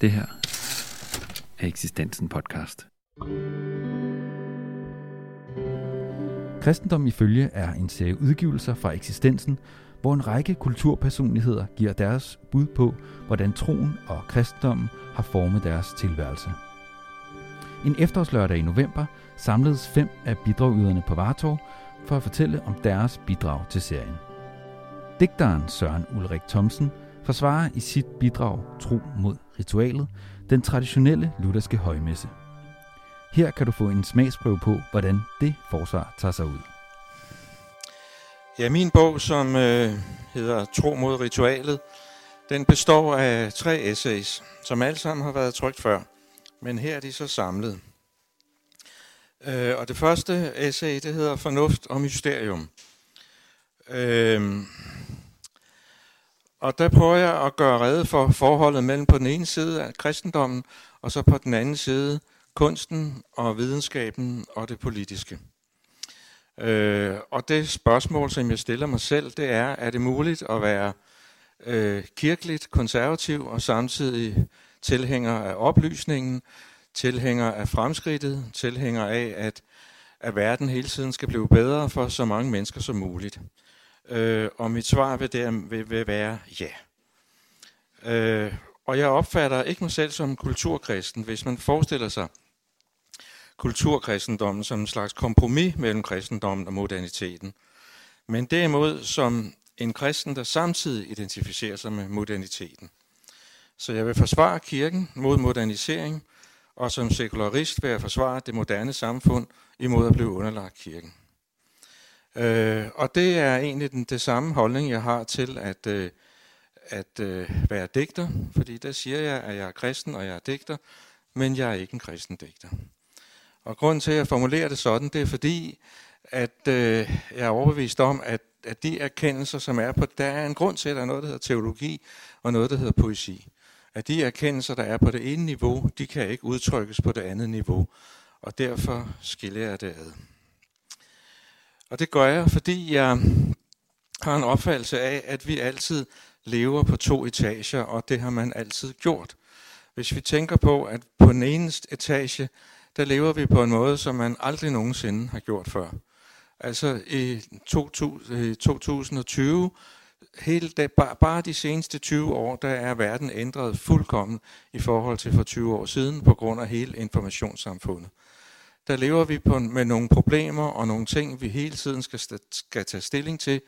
Det her er Eksistensen podcast. Kristendom ifølge er en serie udgivelser fra eksistensen, hvor en række kulturpersonligheder giver deres bud på, hvordan troen og kristendommen har formet deres tilværelse. En efterårslørdag i november samledes fem af bidragyderne på Vartov for at fortælle om deres bidrag til serien. Digteren Søren Ulrik Thomsen forsvarer i sit bidrag Tro mod ritualet den traditionelle lutherske højmesse. Her kan du få en smagsprøve på, hvordan det forsvar tager sig ud. Ja, min bog, som øh, hedder Tro mod ritualet, den består af tre essays, som alle sammen har været trykt før, men her er de så samlet. Øh, og det første essay, det hedder Fornuft og Mysterium. Øh, og der prøver jeg at gøre rede for forholdet mellem på den ene side af kristendommen, og så på den anden side kunsten og videnskaben og det politiske. Øh, og det spørgsmål, som jeg stiller mig selv, det er, er det muligt at være øh, kirkeligt konservativ og samtidig tilhænger af oplysningen, tilhænger af fremskridtet, tilhænger af, at, at verden hele tiden skal blive bedre for så mange mennesker som muligt. Øh, og mit svar vil, der, vil, vil være ja. Øh, og jeg opfatter ikke mig selv som kulturkristen, hvis man forestiller sig kulturkristendommen som en slags kompromis mellem kristendommen og moderniteten. Men derimod som en kristen, der samtidig identificerer sig med moderniteten. Så jeg vil forsvare kirken mod modernisering, og som sekularist vil jeg forsvare det moderne samfund imod at blive underlagt kirken. Øh, og det er egentlig den, det samme holdning, jeg har til at, øh, at øh, være digter, fordi der siger jeg, at jeg er kristen og jeg er digter, men jeg er ikke en kristen digter. Og grunden til, at jeg formulerer det sådan, det er fordi, at øh, jeg er overbevist om, at, at de erkendelser, som er på, der er en grund til, at der er noget, der hedder teologi, og noget, der hedder poesi. At de erkendelser, der er på det ene niveau, de kan ikke udtrykkes på det andet niveau. Og derfor skiller jeg det ad. Og det gør jeg, fordi jeg har en opfattelse af, at vi altid lever på to etager, og det har man altid gjort. Hvis vi tænker på, at på den ene etage, der lever vi på en måde, som man aldrig nogensinde har gjort før. Altså i 2020, hele det, bare de seneste 20 år, der er verden ændret fuldkommen i forhold til for 20 år siden, på grund af hele informationssamfundet der lever vi på, med nogle problemer og nogle ting, vi hele tiden skal, skal tage stilling til,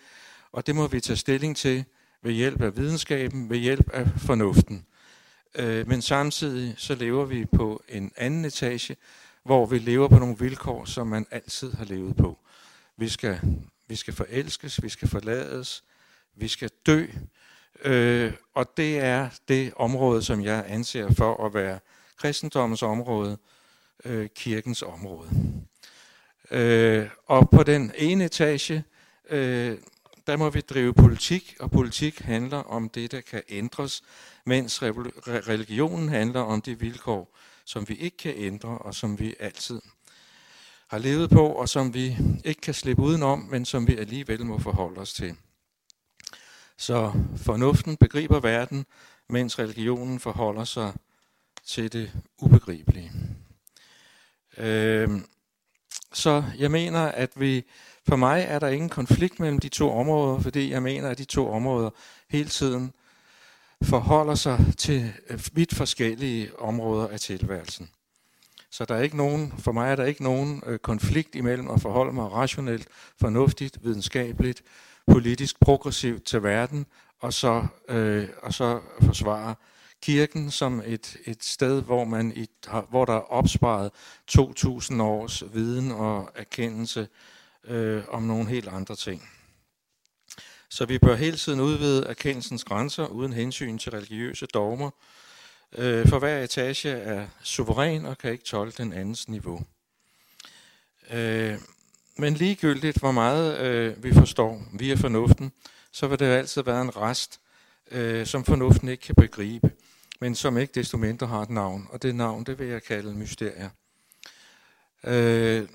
og det må vi tage stilling til ved hjælp af videnskaben, ved hjælp af fornuften. Øh, men samtidig så lever vi på en anden etage, hvor vi lever på nogle vilkår, som man altid har levet på. Vi skal, vi skal forelskes, vi skal forlades, vi skal dø, øh, og det er det område, som jeg anser for at være kristendommens område, øh, kirkens område. Øh, og på den ene etage, øh, der må vi drive politik, og politik handler om det, der kan ændres, mens religionen handler om de vilkår, som vi ikke kan ændre, og som vi altid har levet på, og som vi ikke kan slippe udenom, men som vi alligevel må forholde os til. Så fornuften begriber verden, mens religionen forholder sig til det ubegribelige. Øh, så jeg mener, at vi, for mig er der ingen konflikt mellem de to områder, fordi jeg mener, at de to områder hele tiden forholder sig til øh, vidt forskellige områder af tilværelsen. Så der er ikke nogen, for mig er der ikke nogen øh, konflikt imellem at forholde mig rationelt, fornuftigt, videnskabeligt, politisk progressivt til verden, og så, øh, og så forsvare kirken som et, et sted, hvor, man i, hvor der er opsparet 2.000 års viden og erkendelse øh, om nogle helt andre ting. Så vi bør hele tiden udvide erkendelsens grænser uden hensyn til religiøse dogmer, øh, for hver etage er suveræn og kan ikke tolke den andens niveau. Øh, men ligegyldigt, hvor meget øh, vi forstår via fornuften, så vil det altid være en rest, øh, som fornuften ikke kan begribe men som ikke desto mindre har et navn, og det navn, det vil jeg kalde mysterier. Øh,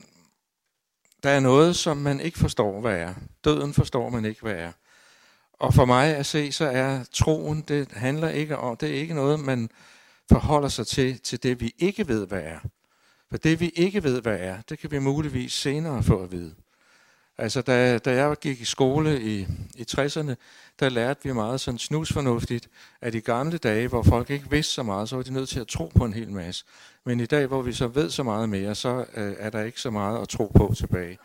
der er noget, som man ikke forstår, hvad er. Døden forstår man ikke, hvad er. Og for mig at se, så er troen, det handler ikke om, det er ikke noget, man forholder sig til, til det, vi ikke ved, hvad er. For det, vi ikke ved, hvad er, det kan vi muligvis senere få at vide. Altså, da, da jeg gik i skole i, i 60'erne, der lærte vi meget sådan snusfornuftigt, at i gamle dage, hvor folk ikke vidste så meget, så var de nødt til at tro på en hel masse. Men i dag, hvor vi så ved så meget mere, så øh, er der ikke så meget at tro på tilbage.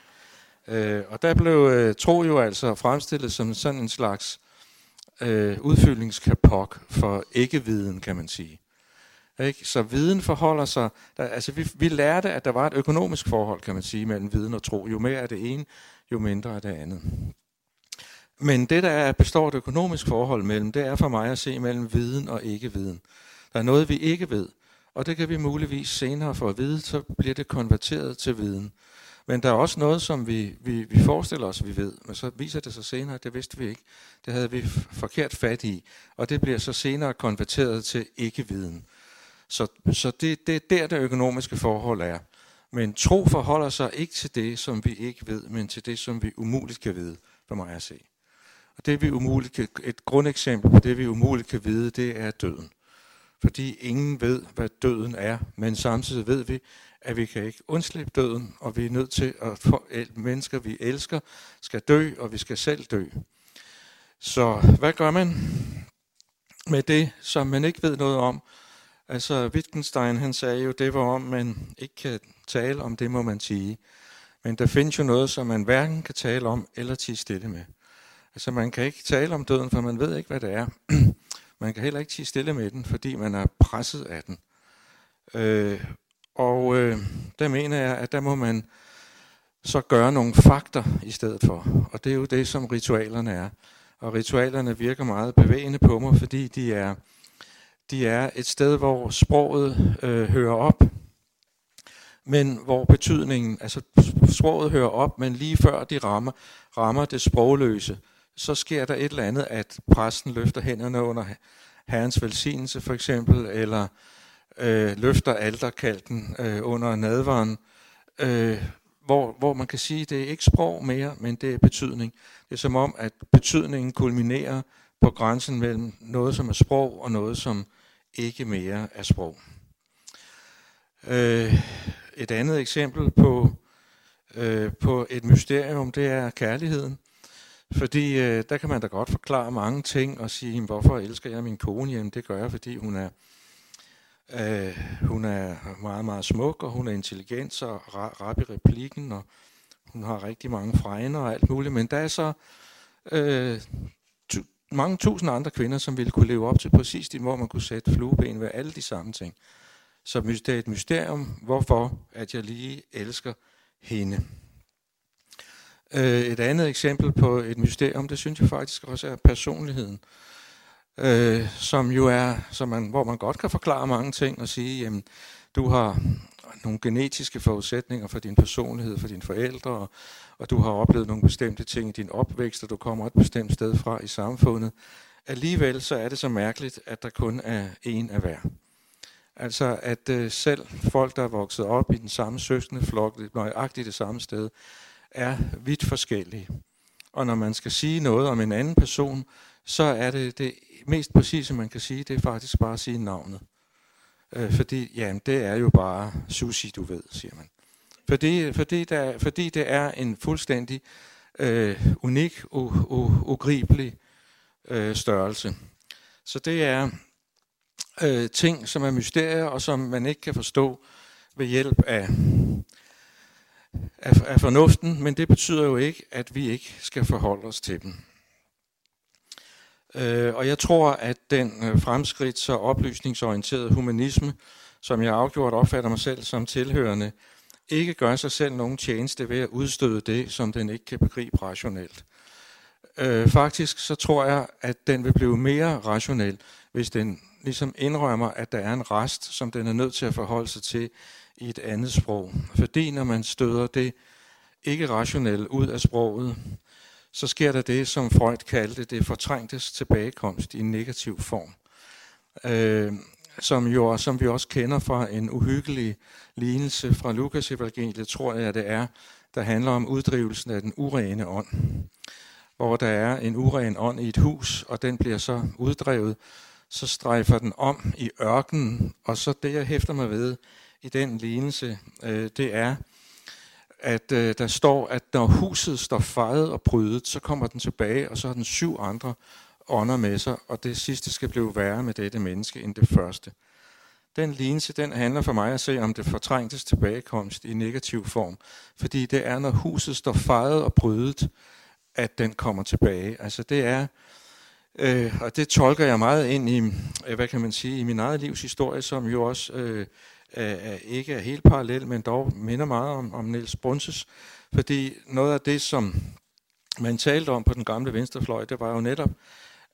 Øh, og der blev øh, tro jo altså fremstillet som sådan en slags øh, udfyldningskapok for ikke-viden, kan man sige. Ikke? Så viden forholder sig, der, altså vi, vi lærte, at der var et økonomisk forhold, kan man sige, mellem viden og tro. Jo mere er det ene, jo mindre er det andet. Men det, der består et økonomisk forhold mellem, det er for mig at se mellem viden og ikke-viden. Der er noget, vi ikke ved, og det kan vi muligvis senere få at vide, så bliver det konverteret til viden. Men der er også noget, som vi, vi, vi forestiller os, vi ved, men så viser det sig senere, at det vidste vi ikke. Det havde vi forkert fat i, og det bliver så senere konverteret til ikke-viden. Så, så det, det er der, det økonomiske forhold er. Men tro forholder sig ikke til det, som vi ikke ved, men til det, som vi umuligt kan vide, for mig at se. Og det, vi umuligt kan, et grundeksempel på det, vi umuligt kan vide, det er døden. Fordi ingen ved, hvad døden er, men samtidig ved vi, at vi kan ikke undslippe døden, og vi er nødt til at få mennesker, vi elsker, skal dø, og vi skal selv dø. Så hvad gør man med det, som man ikke ved noget om, Altså Wittgenstein han sagde jo, det var om, man ikke kan tale om, det må man sige. Men der findes jo noget, som man hverken kan tale om eller tige stille med. Altså man kan ikke tale om døden, for man ved ikke, hvad det er. man kan heller ikke tige stille med den, fordi man er presset af den. Øh, og øh, der mener jeg, at der må man så gøre nogle fakter i stedet for. Og det er jo det, som ritualerne er. Og ritualerne virker meget bevægende på mig, fordi de er de er et sted, hvor sproget øh, hører op, men hvor betydningen, altså sproget hører op, men lige før de rammer, rammer det sprogløse, så sker der et eller andet, at præsten løfter hænderne under herrens velsignelse for eksempel, eller øh, løfter alterkalken øh, under nadvaren, øh, hvor, hvor man kan sige, at det er ikke sprog mere, men det er betydning. Det er som om, at betydningen kulminerer på grænsen mellem noget, som er sprog, og noget, som ikke mere af sprog. Øh, et andet eksempel på, øh, på et mysterium, det er kærligheden. Fordi øh, der kan man da godt forklare mange ting og sige, hvorfor elsker jeg min kone? Jamen det gør jeg, fordi hun er, øh, hun er meget, meget smuk, og hun er intelligent og rap i replikken, og hun har rigtig mange fregner og alt muligt. Men der er så øh, mange tusind andre kvinder, som ville kunne leve op til præcis det, hvor man kunne sætte flueben ved alle de samme ting. Så det er et mysterium, hvorfor at jeg lige elsker hende. Øh, et andet eksempel på et mysterium, det synes jeg faktisk også er personligheden. Øh, som jo er, som man, hvor man godt kan forklare mange ting og sige, jamen, du har nogle genetiske forudsætninger for din personlighed, for dine forældre, og, og du har oplevet nogle bestemte ting i din opvækst, og du kommer et bestemt sted fra i samfundet. Alligevel så er det så mærkeligt, at der kun er en af hver. Altså at øh, selv folk, der er vokset op i den samme søskende flok, nøjagtigt det samme sted, er vidt forskellige. Og når man skal sige noget om en anden person, så er det det mest præcise, man kan sige, det er faktisk bare at sige navnet. Øh, fordi, ja, det er jo bare sushi, du ved, siger man. Fordi, fordi, der, fordi det er en fuldstændig øh, unik, u, u, ugribelig øh, størrelse. Så det er øh, ting, som er mysterier, og som man ikke kan forstå ved hjælp af, af, af fornuften, men det betyder jo ikke, at vi ikke skal forholde os til dem. Øh, og jeg tror, at den øh, fremskridt så og oplysningsorienterede humanisme, som jeg afgjort opfatter mig selv som tilhørende, ikke gør sig selv nogen tjeneste ved at udstøde det, som den ikke kan begribe rationelt. Øh, faktisk så tror jeg, at den vil blive mere rationel, hvis den ligesom indrømmer, at der er en rest, som den er nødt til at forholde sig til i et andet sprog. Fordi når man støder det ikke rationelle ud af sproget, så sker der det, som Freud kaldte det fortrængtes tilbagekomst i en negativ form. Øh, som, jo, som vi også kender fra en uhyggelig lignelse fra Lukas evangeliet, tror jeg det er, der handler om uddrivelsen af den urene ånd. Hvor der er en uren ånd i et hus, og den bliver så uddrevet, så strejfer den om i ørkenen, og så det, jeg hæfter mig ved i den lignelse, øh, det er, at øh, der står, at når huset står fejet og brydet, så kommer den tilbage, og så har den syv andre ånder med sig, og det sidste skal blive værre med dette menneske end det første. Den lignelse, den handler for mig at se om det fortrængtes tilbagekomst i negativ form, fordi det er, når huset står fejet og brydet, at den kommer tilbage. Altså det er, øh, og det tolker jeg meget ind i, hvad kan man sige, i min eget livs historie, som jo også øh, er, ikke er helt parallel, men dog minder meget om, om Niels Brunses, fordi noget af det, som man talte om på den gamle venstrefløj, det var jo netop,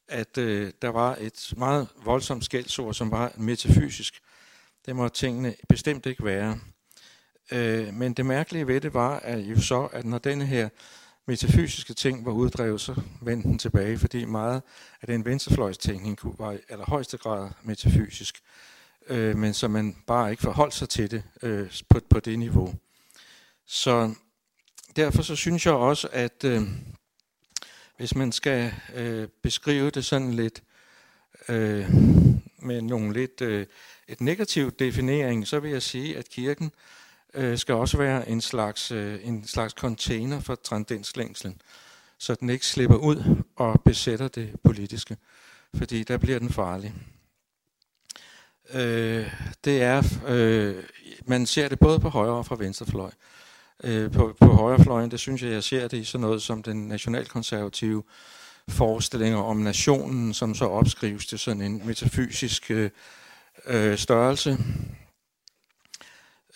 at øh, der var et meget voldsomt skældsord, som var metafysisk. Det må tingene bestemt ikke være. Øh, men det mærkelige ved det var at jo så, at når denne her metafysiske ting var uddrevet, så vendte den tilbage, fordi meget af den venstrefløjstænkning var i allerhøjeste grad metafysisk, øh, men så man bare ikke forholdt sig til det øh, på, på det niveau. Så derfor så synes jeg også, at øh, hvis man skal øh, beskrive det sådan lidt øh, med nogle lidt øh, et negativt definering, så vil jeg sige, at kirken øh, skal også være en slags, øh, en slags container for transcendenslængslen, så den ikke slipper ud og besætter det politiske, fordi der bliver den farlig. Øh, det er, øh, man ser det både på højre og fra venstre fløj. Øh, på, på højrefløjen, det synes jeg, jeg ser det i sådan noget som den nationalkonservative forestillinger om nationen, som så opskrives til sådan en metafysisk øh, øh, størrelse.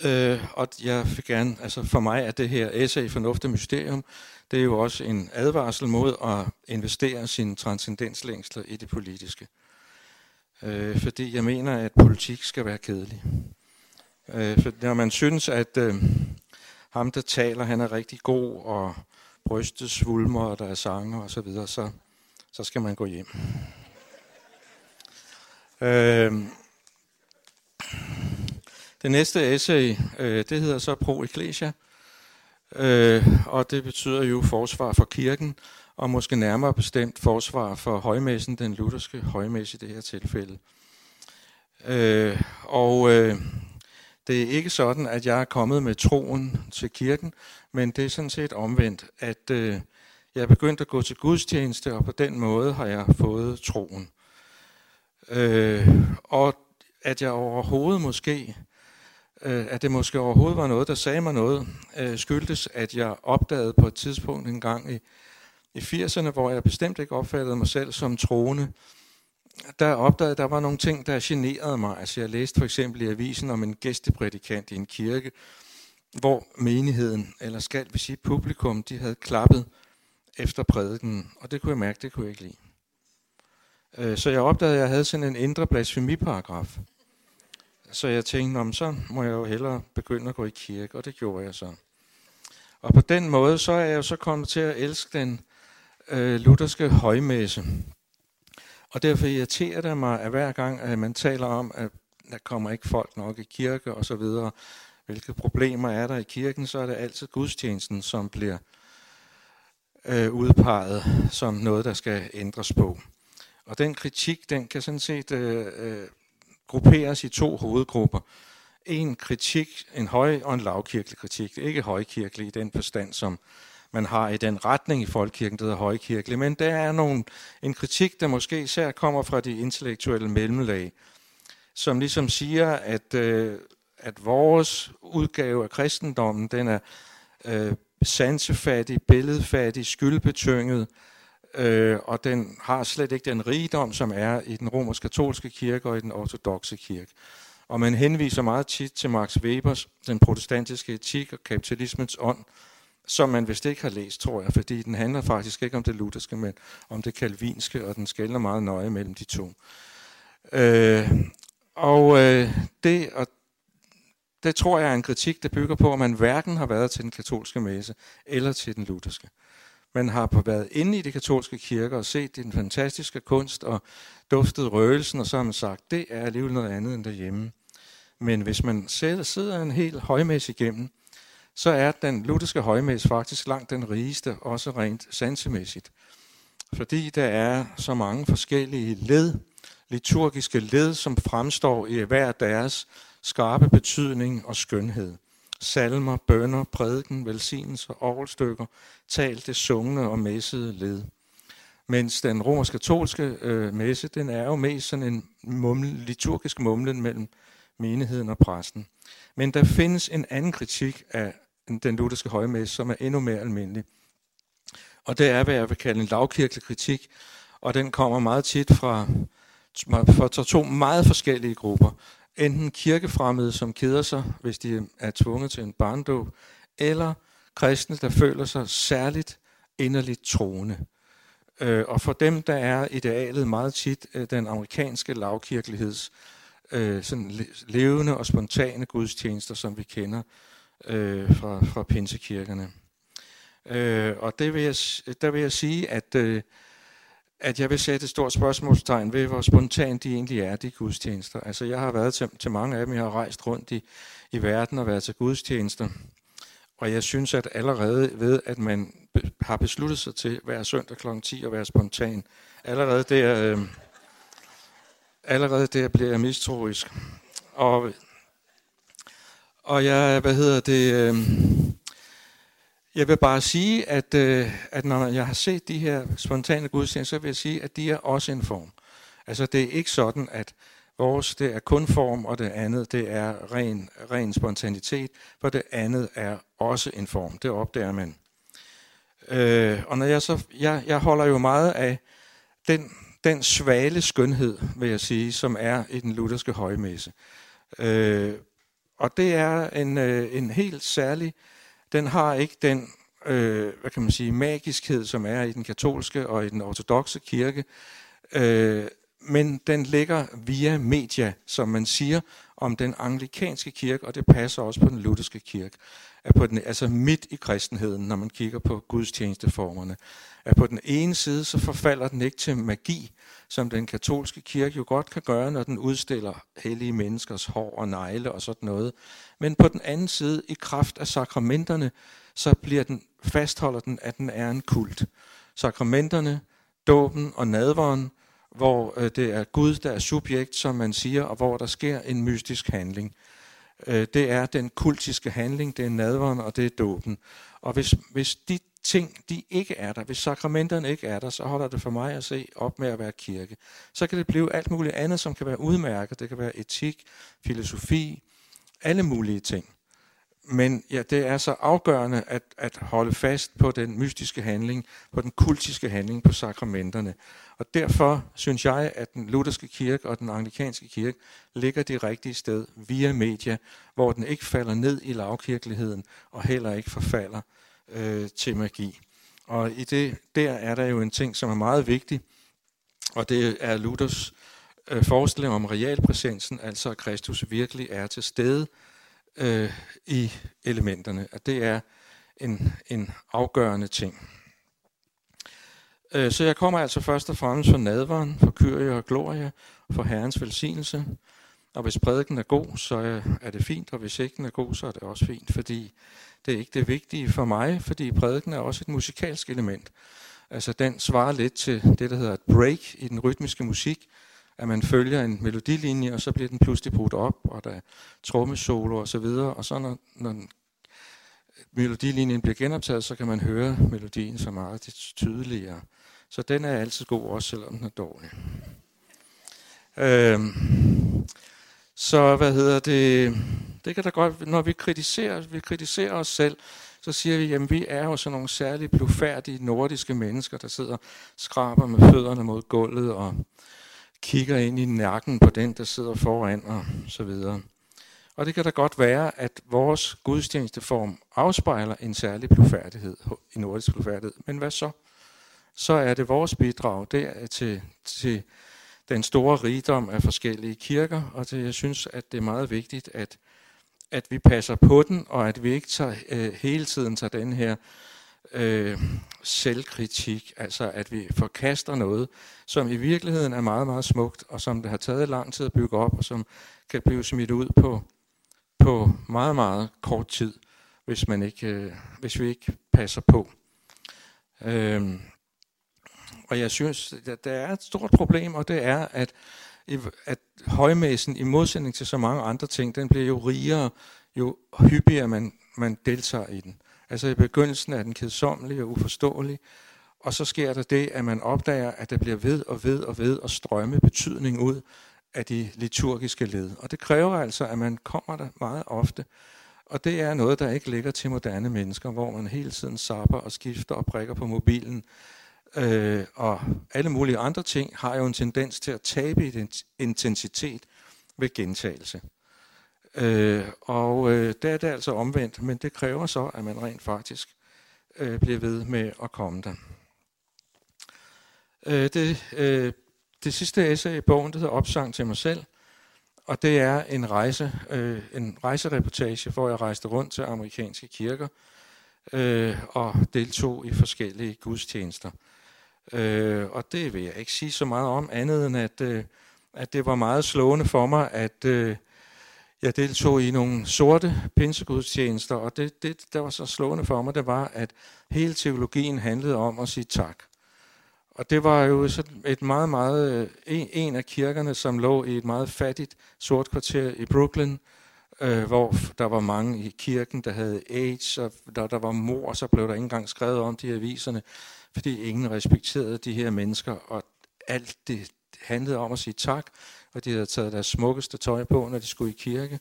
Øh, og jeg vil gerne, altså for mig er det her essay Fornuft og Mysterium, det er jo også en advarsel mod at investere sin transcendenslængsler i det politiske. Øh, fordi jeg mener, at politik skal være kedelig. Øh, for når man synes, at øh, ham, der taler, han er rigtig god, og brystet svulmer, og der er sanger og så videre, så, så skal man gå hjem. Øh, det næste essay, øh, det hedder så Pro Ecclesia, øh, og det betyder jo forsvar for kirken, og måske nærmere bestemt forsvar for højmæssen, den lutherske højmesse i det her tilfælde. Øh, og øh, det er ikke sådan, at jeg er kommet med troen til kirken, men det er sådan set omvendt, at øh, jeg er begyndt at gå til gudstjeneste, og på den måde har jeg fået troen. Øh, og at jeg overhovedet måske, øh, at det måske overhovedet var noget, der sagde mig noget, øh, skyldtes, at jeg opdagede på et tidspunkt en gang i, i 80'erne, hvor jeg bestemt ikke opfattede mig selv som troende, der opdagede, der var nogle ting, der generede mig. Altså jeg læste for eksempel i avisen om en gæsteprædikant i en kirke, hvor menigheden, eller skal vi sige publikum, de havde klappet efter prædiken, og det kunne jeg mærke, det kunne jeg ikke lide. Øh, så jeg opdagede, at jeg havde sådan en indre blasfemiparagraf. Så jeg tænkte, om så må jeg jo hellere begynde at gå i kirke, og det gjorde jeg så. Og på den måde, så er jeg jo så kommet til at elske den øh, lutherske højmesse. Og derfor irriterer det mig, at hver gang at man taler om, at der kommer ikke folk nok i kirke og så videre, hvilke problemer er der i kirken, så er det altid gudstjenesten, som bliver øh, udpeget som noget, der skal ændres på. Og den kritik, den kan sådan set øh, øh, grupperes i to hovedgrupper. En kritik, en høj- og en lavkirkelig kritik. Ikke højkirkelig i den forstand, som man har i den retning i folkekirken, der hedder højkirkelig, men der er nogle, en kritik, der måske især kommer fra de intellektuelle mellemlag, som ligesom siger, at, øh, at vores udgave af kristendommen, den er øh, sansefattig, billedfattig, skyldbetynget, øh, og den har slet ikke den rigdom, som er i den romersk-katolske kirke og i den ortodoxe kirke. Og man henviser meget tit til Max Webers Den protestantiske etik og kapitalismens ånd, som man vist ikke har læst, tror jeg, fordi den handler faktisk ikke om det lutherske, men om det kalvinske, og den skælder meget nøje mellem de to. Øh, og øh, det, og det tror jeg er en kritik, der bygger på, at man hverken har været til den katolske messe eller til den lutherske. Man har været inde i de katolske kirker og set den fantastiske kunst og duftet røgelsen, og så har man sagt, det er alligevel noget andet end derhjemme. Men hvis man sidder en helt højmæssig igennem, så er den lutherske højmæs faktisk langt den rigeste, også rent sansemæssigt. Fordi der er så mange forskellige led, liturgiske led, som fremstår i hver deres skarpe betydning og skønhed. Salmer, bønder, prædiken, velsignelser, orgelstykker, talte, sungne og messede led. Mens den romersk-katolske øh, messe, den er jo mest sådan en mumle, liturgisk mumlen mellem menigheden og præsten. Men der findes en anden kritik af den lutherske højmesse, som er endnu mere almindelig. Og det er, hvad jeg vil kalde en lavkirkelig kritik, og den kommer meget tit fra, fra to meget forskellige grupper. Enten kirkefremmede, som keder sig, hvis de er tvunget til en barndåb, eller kristne, der føler sig særligt inderligt troende. Øh, og for dem, der er idealet meget tit øh, den amerikanske lavkirkeligheds øh, sådan levende og spontane gudstjenester, som vi kender øh, fra, fra pinsekirkerne. Øh, og det vil jeg, der vil jeg sige, at, øh, at jeg vil sætte et stort spørgsmålstegn ved, hvor spontant de egentlig er, de gudstjenester. Altså jeg har været til, til mange af dem, jeg har rejst rundt i, i verden og været til gudstjenester. Og jeg synes, at allerede ved, at man har besluttet sig til hver søndag kl. 10 at være spontan, allerede der, øh, allerede der bliver jeg mistroisk. Og, og jeg, hvad hedder det, øh, jeg vil bare sige, at, øh, at når jeg har set de her spontane gudstjenester, så vil jeg sige, at de er også en form. Altså det er ikke sådan, at vores det er kun form, og det andet det er ren, ren spontanitet, for det andet er også en form. Det opdager man. Øh, og når jeg så, jeg, jeg holder jo meget af den, den svale skønhed, vil jeg sige, som er i den lutherske højmesse. Øh, og det er en, øh, en helt særlig den har ikke den øh, hvad kan man sige, magiskhed, som er i den katolske og i den ortodoxe kirke, øh, men den ligger via media, som man siger, om den anglikanske kirke, og det passer også på den lutherske kirke. Er på den, altså midt i kristenheden, når man kigger på gudstjenesteformerne. At på den ene side, så forfalder den ikke til magi, som den katolske kirke jo godt kan gøre, når den udstiller hellige menneskers hår og negle og sådan noget. Men på den anden side, i kraft af sakramenterne, så bliver den, fastholder den, at den er en kult. Sakramenterne, dåben og nadveren, hvor øh, det er Gud, der er subjekt, som man siger, og hvor der sker en mystisk handling. Øh, det er den kultiske handling, det er nadveren og det er dåben. Og hvis, hvis de ting, de ikke er der, hvis sakramenterne ikke er der, så holder det for mig at se op med at være kirke. Så kan det blive alt muligt andet, som kan være udmærket. Det kan være etik, filosofi, alle mulige ting. Men ja, det er så afgørende at, at holde fast på den mystiske handling, på den kultiske handling, på sakramenterne. Og derfor synes jeg, at den lutherske kirke og den anglikanske kirke ligger det rigtige sted via media, hvor den ikke falder ned i lavkirkeligheden og heller ikke forfalder øh, til magi. Og i det der er der jo en ting, som er meget vigtig, og det er Luthers øh, forestilling om realpræsensen, altså at Kristus virkelig er til stede øh, i elementerne. At det er en, en afgørende ting. Øh, så jeg kommer altså først og fremmest for nadveren, for Kyrie og Gloria, for Herrens velsignelse. Og hvis prædiken er god, så er det fint, og hvis ikke den er god, så er det også fint, fordi det er ikke det vigtige for mig, fordi prædiken er også et musikalsk element. Altså den svarer lidt til det, der hedder et break i den rytmiske musik, at man følger en melodilinje, og så bliver den pludselig brudt op, og der er trommesolo og så videre, og så når, når melodilinjen bliver genoptaget, så kan man høre melodien så meget tydeligere. Så den er altid god, også selvom den er dårlig. Øhm, så hvad hedder det? Det kan da godt, når vi kritiserer, vi kritiserer os selv, så siger vi, at vi er jo sådan nogle særligt blufærdige nordiske mennesker, der sidder og skraber med fødderne mod gulvet og kigger ind i nakken på den, der sidder foran og så videre. Og det kan da godt være, at vores gudstjenesteform afspejler en særlig blufærdighed, en nordisk blufærdighed. Men hvad så? Så er det vores bidrag der til, til den store rigdom af forskellige kirker, og det, jeg synes, at det er meget vigtigt, at, at vi passer på den, og at vi ikke tager, øh, hele tiden tager den her øh, selvkritik, altså at vi forkaster noget, som i virkeligheden er meget, meget smukt, og som det har taget lang tid at bygge op, og som kan blive smidt ud på, på meget, meget kort tid, hvis, man ikke, øh, hvis vi ikke passer på. Øh, og jeg synes, at der er et stort problem, og det er, at at højmæssen i modsætning til så mange andre ting, den bliver jo rigere, jo hyppigere man, man deltager i den. Altså i begyndelsen er den kedsommelig og uforståelig, og så sker der det, at man opdager, at der bliver ved og ved og ved at strømme betydning ud af de liturgiske led. Og det kræver altså, at man kommer der meget ofte. Og det er noget, der ikke ligger til moderne mennesker, hvor man hele tiden sapper og skifter og prikker på mobilen. Øh, og alle mulige andre ting har jo en tendens til at tabe intensitet ved gentagelse. Øh, og øh, der er det altså omvendt, men det kræver så, at man rent faktisk øh, bliver ved med at komme der. Øh, det, øh, det sidste essay i bogen, det hedder Opsang til mig selv, og det er en rejse, øh, en rejsereportage, hvor jeg rejste rundt til amerikanske kirker øh, og deltog i forskellige gudstjenester. Øh, og det vil jeg ikke sige så meget om, andet end at, øh, at det var meget slående for mig, at øh, jeg deltog i nogle sorte pinsegudstjenester, og det, det, der var så slående for mig, det var, at hele teologien handlede om at sige tak. Og det var jo et meget, meget, øh, en, en af kirkerne, som lå i et meget fattigt sort kvarter i Brooklyn, øh, hvor der var mange i kirken, der havde AIDS, og der, der var mor, så blev der ikke engang skrevet om de aviserne, fordi ingen respekterede de her mennesker, og alt det handlede om at sige tak, og de havde taget deres smukkeste tøj på, når de skulle i kirke.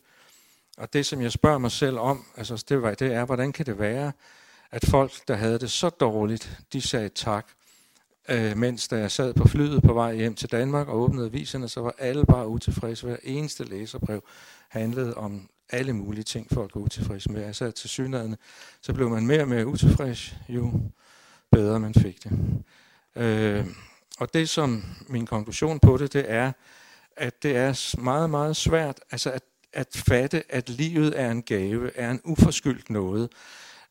Og det, som jeg spørger mig selv om, altså det, var, det er, hvordan kan det være, at folk, der havde det så dårligt, de sagde tak, øh, mens da jeg sad på flyet på vej hjem til Danmark og åbnede aviserne, så var alle bare utilfredse. Hver eneste læserbrev handlede om alle mulige ting, folk var utilfredse med. Altså til synligheden, så blev man mere og mere utilfreds, jo bedre man fik det. Øh, og det som min konklusion på det, det er, at det er meget, meget svært altså at, at fatte, at livet er en gave, er en uforskyldt noget.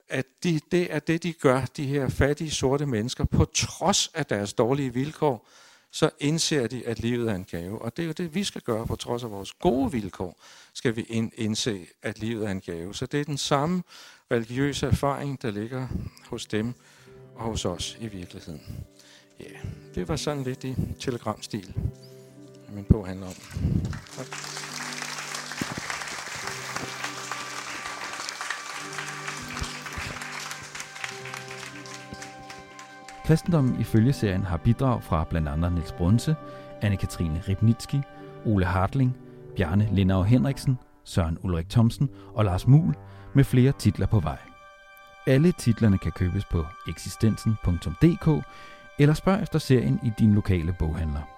At de, det er det, de gør, de her fattige sorte mennesker, på trods af deres dårlige vilkår, så indser de, at livet er en gave. Og det er jo det, vi skal gøre, på trods af vores gode vilkår, skal vi indse, at livet er en gave. Så det er den samme religiøse erfaring, der ligger hos dem og hos os i virkeligheden. Ja, det var sådan lidt i telegramstil min bog handler om. Tak. Kristendommen i følgeserien har bidrag fra blandt andet Niels Brunse, Anne-Katrine Ribnitski, Ole Hartling, Bjarne Lindau Henriksen, Søren Ulrik Thomsen og Lars Mul med flere titler på vej. Alle titlerne kan købes på eksistensen.dk eller spørg efter serien i din lokale boghandler.